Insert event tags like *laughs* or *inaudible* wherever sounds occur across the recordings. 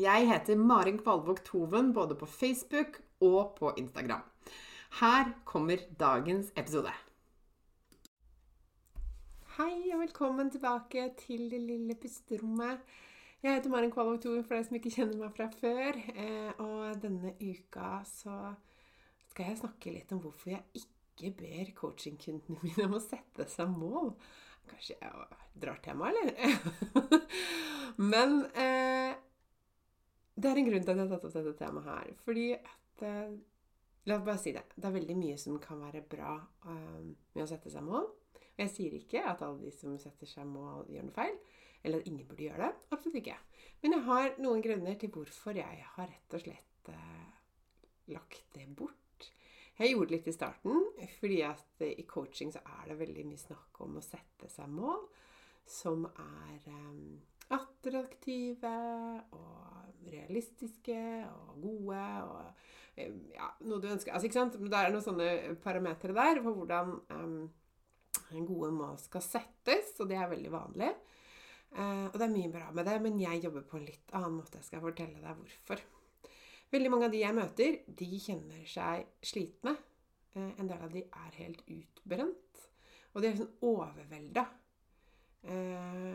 Jeg heter Marin Kvalvåg Toven både på Facebook og på Instagram. Her kommer dagens episode. Hei og velkommen tilbake til det lille pusterommet. Jeg heter Marin Kvalvåg Toven for deg som ikke kjenner meg fra før. Eh, og denne uka så skal jeg snakke litt om hvorfor jeg ikke ber coachingkundene *laughs* mine om å sette seg mål. Kanskje jeg drar tema, eller? *laughs* Men eh, det er en grunn til at jeg har tatt opp dette temaet her. Fordi at eh, La oss bare si det. Det er veldig mye som kan være bra um, med å sette seg mål. Og jeg sier ikke at alle de som setter seg mål, gjør noe feil. Eller at ingen burde gjøre det. Absolutt ikke. Men jeg har noen grunner til hvorfor jeg har rett og slett uh, lagt det bort. Jeg gjorde det litt i starten, fordi at i coaching så er det veldig mye snakk om å sette seg mål som er um, attraktive og realistiske og gode og eh, ja, noe du ønsker Altså, ikke sant? Det er noen sånne parametere der for hvordan um, gode mål skal settes, og det er veldig vanlig. Uh, og det er mye bra med det, men jeg jobber på en litt annen måte. Jeg skal fortelle deg hvorfor. Veldig mange av de jeg møter, de kjenner seg slitne. Uh, en del av de er helt utbrent. Og de er sånn overvelda. Uh,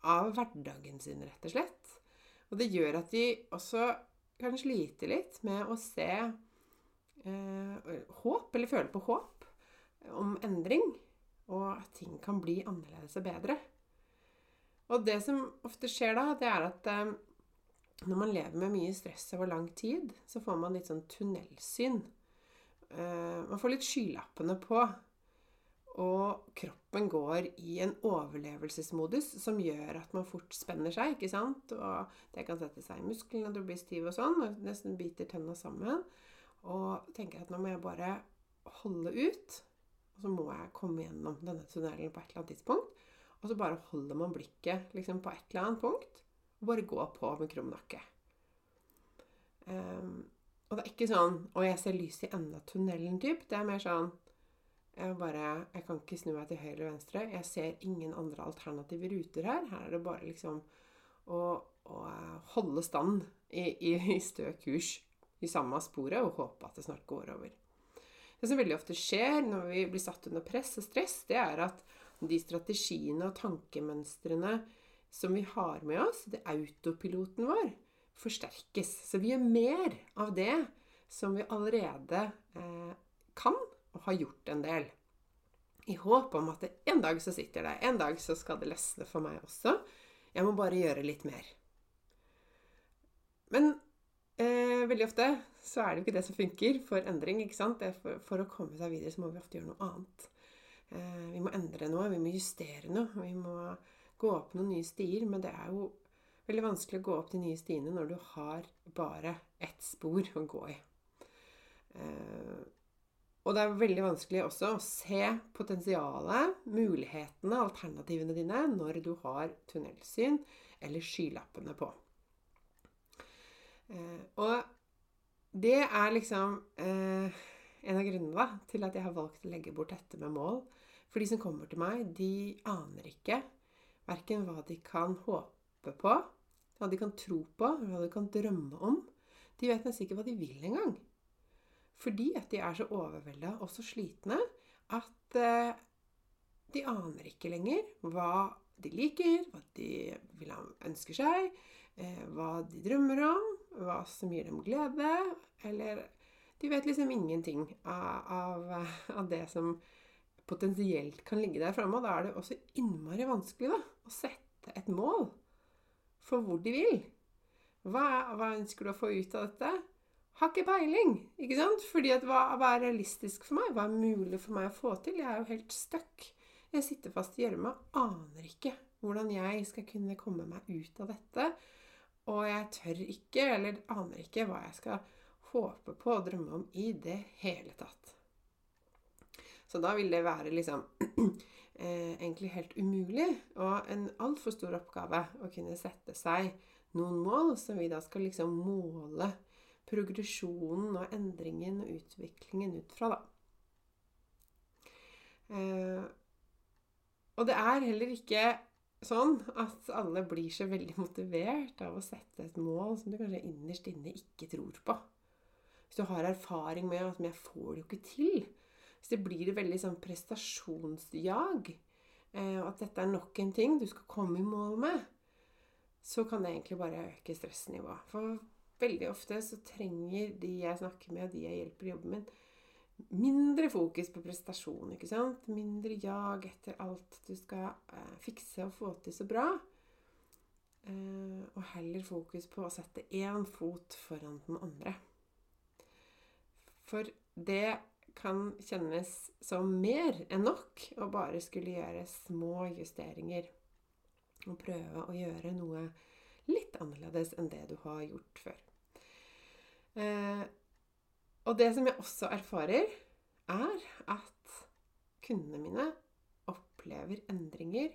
av hverdagen sin, rett og slett. Og det gjør at de også kan slite litt med å se eh, håp, eller føle på håp, om endring. Og at ting kan bli annerledes og bedre. Og det som ofte skjer da, det er at eh, når man lever med mye stress over lang tid, så får man litt sånn tunnelsyn. Eh, man får litt skylappene på. Og kroppen går i en overlevelsesmodus som gjør at man fort spenner seg. ikke sant? Og det kan sette seg i musklene, du blir stiv og sånn, og nesten biter tenna sammen. Og tenker at nå må jeg bare holde ut. Og så må jeg komme gjennom denne tunnelen på et eller annet tidspunkt. Og så bare holder man blikket liksom, på et eller annet punkt, og bare går på med krum nakke. Um, og det er ikke sånn 'Å, jeg ser lys i enden av tunnelen'-typ. Det er mer sånn jeg bare Jeg kan ikke snu meg til høyre eller venstre. Jeg ser ingen andre alternative ruter her. Her er det bare liksom å, å holde stand i, i, i stø kurs i samme sporet og håpe at det snart går over. Det som veldig ofte skjer når vi blir satt under press og stress, det er at de strategiene og tankemønstrene som vi har med oss, det autopiloten vår, forsterkes. Så vi gjør mer av det som vi allerede eh, kan og har gjort en del. I håp om at det, en dag så sitter det. En dag så skal det løsne for meg også. Jeg må bare gjøre litt mer. Men eh, veldig ofte så er det jo ikke det som funker for endring. ikke sant? For, for, å komme seg videre så må vi ofte gjøre noe annet. Eh, vi må endre noe, vi må justere noe. Vi må gå opp noen nye stier. Men det er jo veldig vanskelig å gå opp de nye stiene når du har bare ett spor å gå i. Eh, og det er veldig vanskelig også å se potensialet, mulighetene, alternativene dine når du har tunnelsyn eller skylappene på. Eh, og det er liksom eh, en av grunnene til at jeg har valgt å legge bort dette med mål. For de som kommer til meg, de aner ikke verken hva de kan håpe på, hva de kan tro på, hva de kan drømme om. De vet nesten ikke hva de vil engang. Fordi at de er så overvelda og så slitne at eh, de aner ikke lenger hva de liker, hva de vil ønsker seg, eh, hva de drømmer om, hva som gir dem glede, eller De vet liksom ingenting av, av, av det som potensielt kan ligge der framme. Og da er det også innmari vanskelig da, å sette et mål for hvor de vil. Hva, hva, ønsker du å få ut av dette? Har ikke peiling. ikke sant? Fordi at hva, hva, er realistisk for meg? Hva er mulig for meg å få til? Jeg er jo helt stuck. Jeg sitter fast i gjørma, aner ikke hvordan jeg skal kunne komme meg ut av dette. Og jeg tør ikke, eller aner ikke, hva jeg skal håpe på og drømme om i det hele tatt. Så da vil det være liksom *clears throat* eh, egentlig helt umulig og en altfor stor oppgave å kunne sette seg noen mål som vi da skal liksom måle progresjonen og endringen og utviklingen ut fra, da. Eh, og det er heller ikke sånn at alle blir så veldig motivert av å sette et mål som du kanskje innerst inne ikke tror på. Hvis du har erfaring med at 'jeg får det jo ikke til', hvis det blir det veldig sånn prestasjonsjag, eh, at dette er nok en ting du skal komme i mål med, så kan det egentlig bare øke stressnivået. For veldig ofte så trenger de jeg snakker med, og de jeg hjelper i jobben min, mindre fokus på prestasjon. ikke sant? Mindre jag etter alt du skal eh, fikse og få til så bra. Eh, og heller fokus på å sette én fot foran den andre. For det kan kjennes som mer enn nok å bare skulle gjøre små justeringer. Og prøve å gjøre noe litt annerledes enn det du har gjort før. Eh, og det som jeg også erfarer, er at kundene mine opplever endringer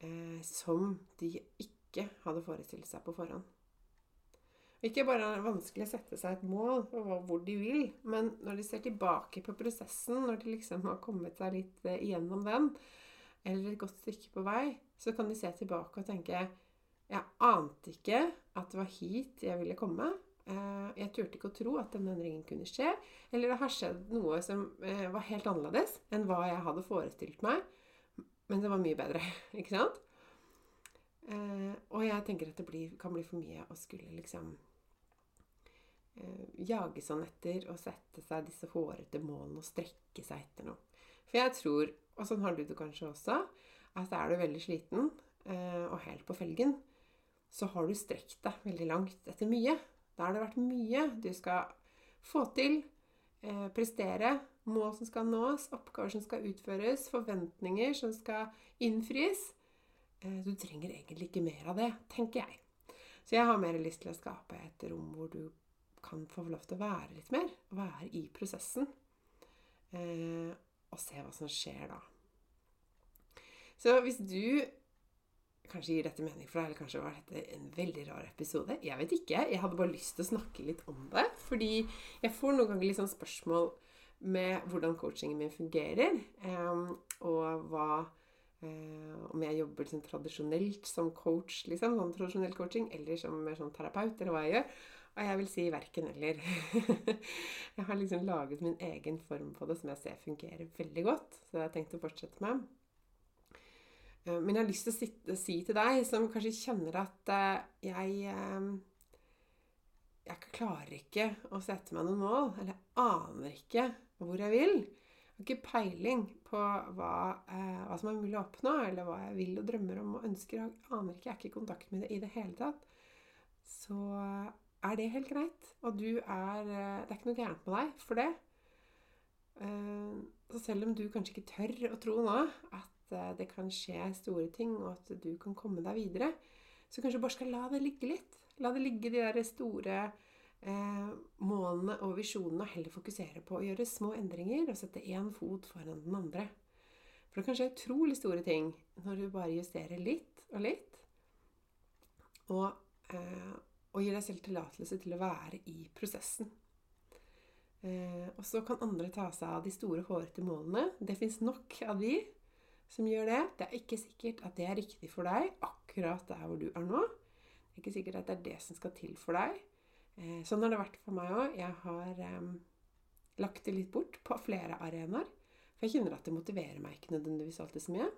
eh, som de ikke hadde forestilt seg på forhånd. Ikke bare er det vanskelig å sette seg et mål og hvor de vil, men når de ser tilbake på prosessen, når de liksom har kommet seg litt eh, igjennom den, eller et godt stykke på vei, så kan de se tilbake og tenke Jeg ante ikke at det var hit jeg ville komme. Eh, jeg turte ikke å tro at denne endringen kunne skje. Eller det har skjedd noe som eh, var helt annerledes enn hva jeg hadde forestilt meg. Men det var mye bedre, *laughs* ikke sant? Eh, og jeg tenker at det kan bli for mye å skulle liksom jage sånn etter og sette seg disse hårete målene og strekke seg etter noe. For jeg tror, og sånn har du det kanskje også, at er du veldig sliten og helt på felgen, så har du strekt deg veldig langt etter mye. Da har det vært mye du skal få til, eh, prestere, mål som skal nås, oppgaver som skal utføres, forventninger som skal innfris. Eh, du trenger egentlig ikke mer av det, tenker jeg. Så jeg har mer lyst til å skape et rom hvor du kan få lov til å være litt mer. Være i prosessen. Eh, og se hva som skjer da. Så hvis du kanskje gir dette mening for deg, eller kanskje var dette en veldig rar episode. Jeg vet ikke. Jeg hadde bare lyst til å snakke litt om det. Fordi jeg får noen ganger litt sånn spørsmål med hvordan coachingen min fungerer. Um, og hva uh, Om jeg jobber liksom tradisjonelt som coach, liksom, sånn tradisjonell coaching, eller som mer sånn terapeut, eller hva jeg gjør. Og jeg vil si verken eller. *laughs* jeg har liksom laget min egen form på det som jeg ser fungerer veldig godt. Så jeg har tenkt å fortsette med. Eh, men jeg har lyst til å si til deg som kanskje kjenner at eh, jeg eh, Jeg klarer ikke å sette meg noen mål. Eller aner ikke hvor jeg vil. Jeg har ikke peiling på hva, hva som er mulig å oppnå, eller hva jeg vil og drømmer om og ønsker. Jeg aner ikke, jeg er ikke i kontakt med det i det hele tatt. Så er det helt greit. Og du er Det er ikke noe gærent med deg for det. Så selv om du kanskje ikke tør å tro nå at Eh, det kan skje store ting, og at du kan komme deg videre. Så kanskje du bare skal la det ligge litt. La det ligge de der store eh, målene og visjonene, og heller fokusere på å gjøre små endringer og sette én fot foran den andre. For det kan skje utrolig store ting når du bare justerer litt og litt. Og, eh, og gir deg selv tillatelse til å være i prosessen. Eh, og så kan andre ta seg av de store, hårete målene. Det fins nok av de som gjør det. Det er ikke sikkert at det er riktig for deg akkurat der hvor du er nå. Det er ikke sikkert at det er det som skal til for deg. Eh, sånn har det vært for meg òg. Jeg har eh, lagt det litt bort på flere arenaer. For jeg kjenner at det motiverer meg ikke nødvendigvis alltid så mye.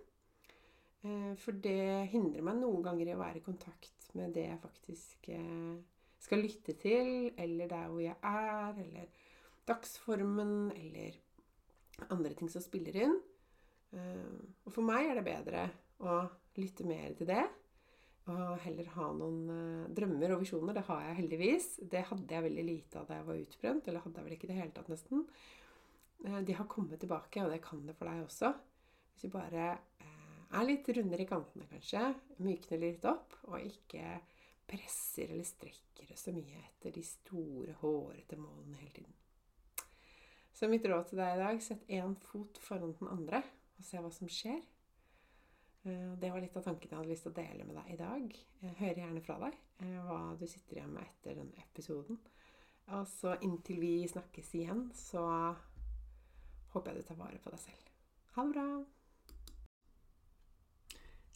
Eh, for det hindrer meg noen ganger i å være i kontakt med det jeg faktisk eh, skal lytte til, eller der hvor jeg er, eller dagsformen, eller andre ting som spiller inn. Eh, og for meg er det bedre å lytte mer til det. Og heller ha noen uh, drømmer og visjoner. Det har jeg heldigvis. Det hadde jeg veldig lite av da jeg var utbrent. Eller hadde jeg vel ikke i det hele tatt, nesten. Uh, de har kommet tilbake, og det kan det for deg også. Hvis du bare er litt rundere i kantene, kanskje. Mykner litt opp, og ikke presser eller strekker så mye etter de store, hårete målene hele tiden. Så mitt råd til deg i dag sett én fot foran den andre og se hva som skjer. Eh, det var litt av tanken jeg hadde lyst til å dele med deg i dag. Hører gjerne fra deg eh, hva du sitter igjen med etter denne episoden. Og så inntil vi snakkes igjen, så håper jeg du tar vare på deg selv. Ha det bra!